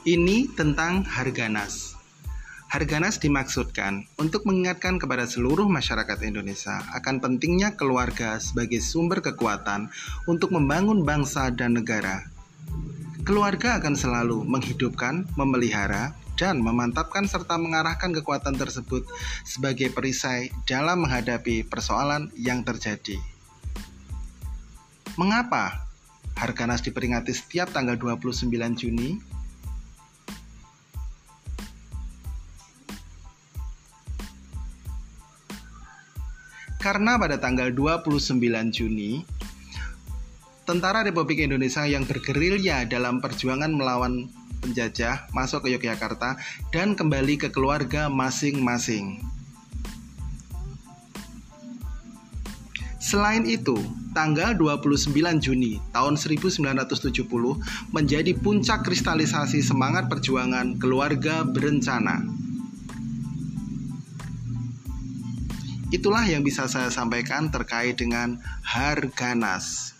Ini tentang Harganas. Harganas dimaksudkan untuk mengingatkan kepada seluruh masyarakat Indonesia akan pentingnya keluarga sebagai sumber kekuatan untuk membangun bangsa dan negara. Keluarga akan selalu menghidupkan, memelihara, dan memantapkan serta mengarahkan kekuatan tersebut sebagai perisai dalam menghadapi persoalan yang terjadi. Mengapa Harganas diperingati setiap tanggal 29 Juni? Karena pada tanggal 29 Juni, Tentara Republik Indonesia yang bergerilya dalam perjuangan melawan penjajah masuk ke Yogyakarta dan kembali ke keluarga masing-masing. Selain itu, tanggal 29 Juni tahun 1970 menjadi puncak kristalisasi semangat perjuangan keluarga berencana Itulah yang bisa saya sampaikan terkait dengan Harganas.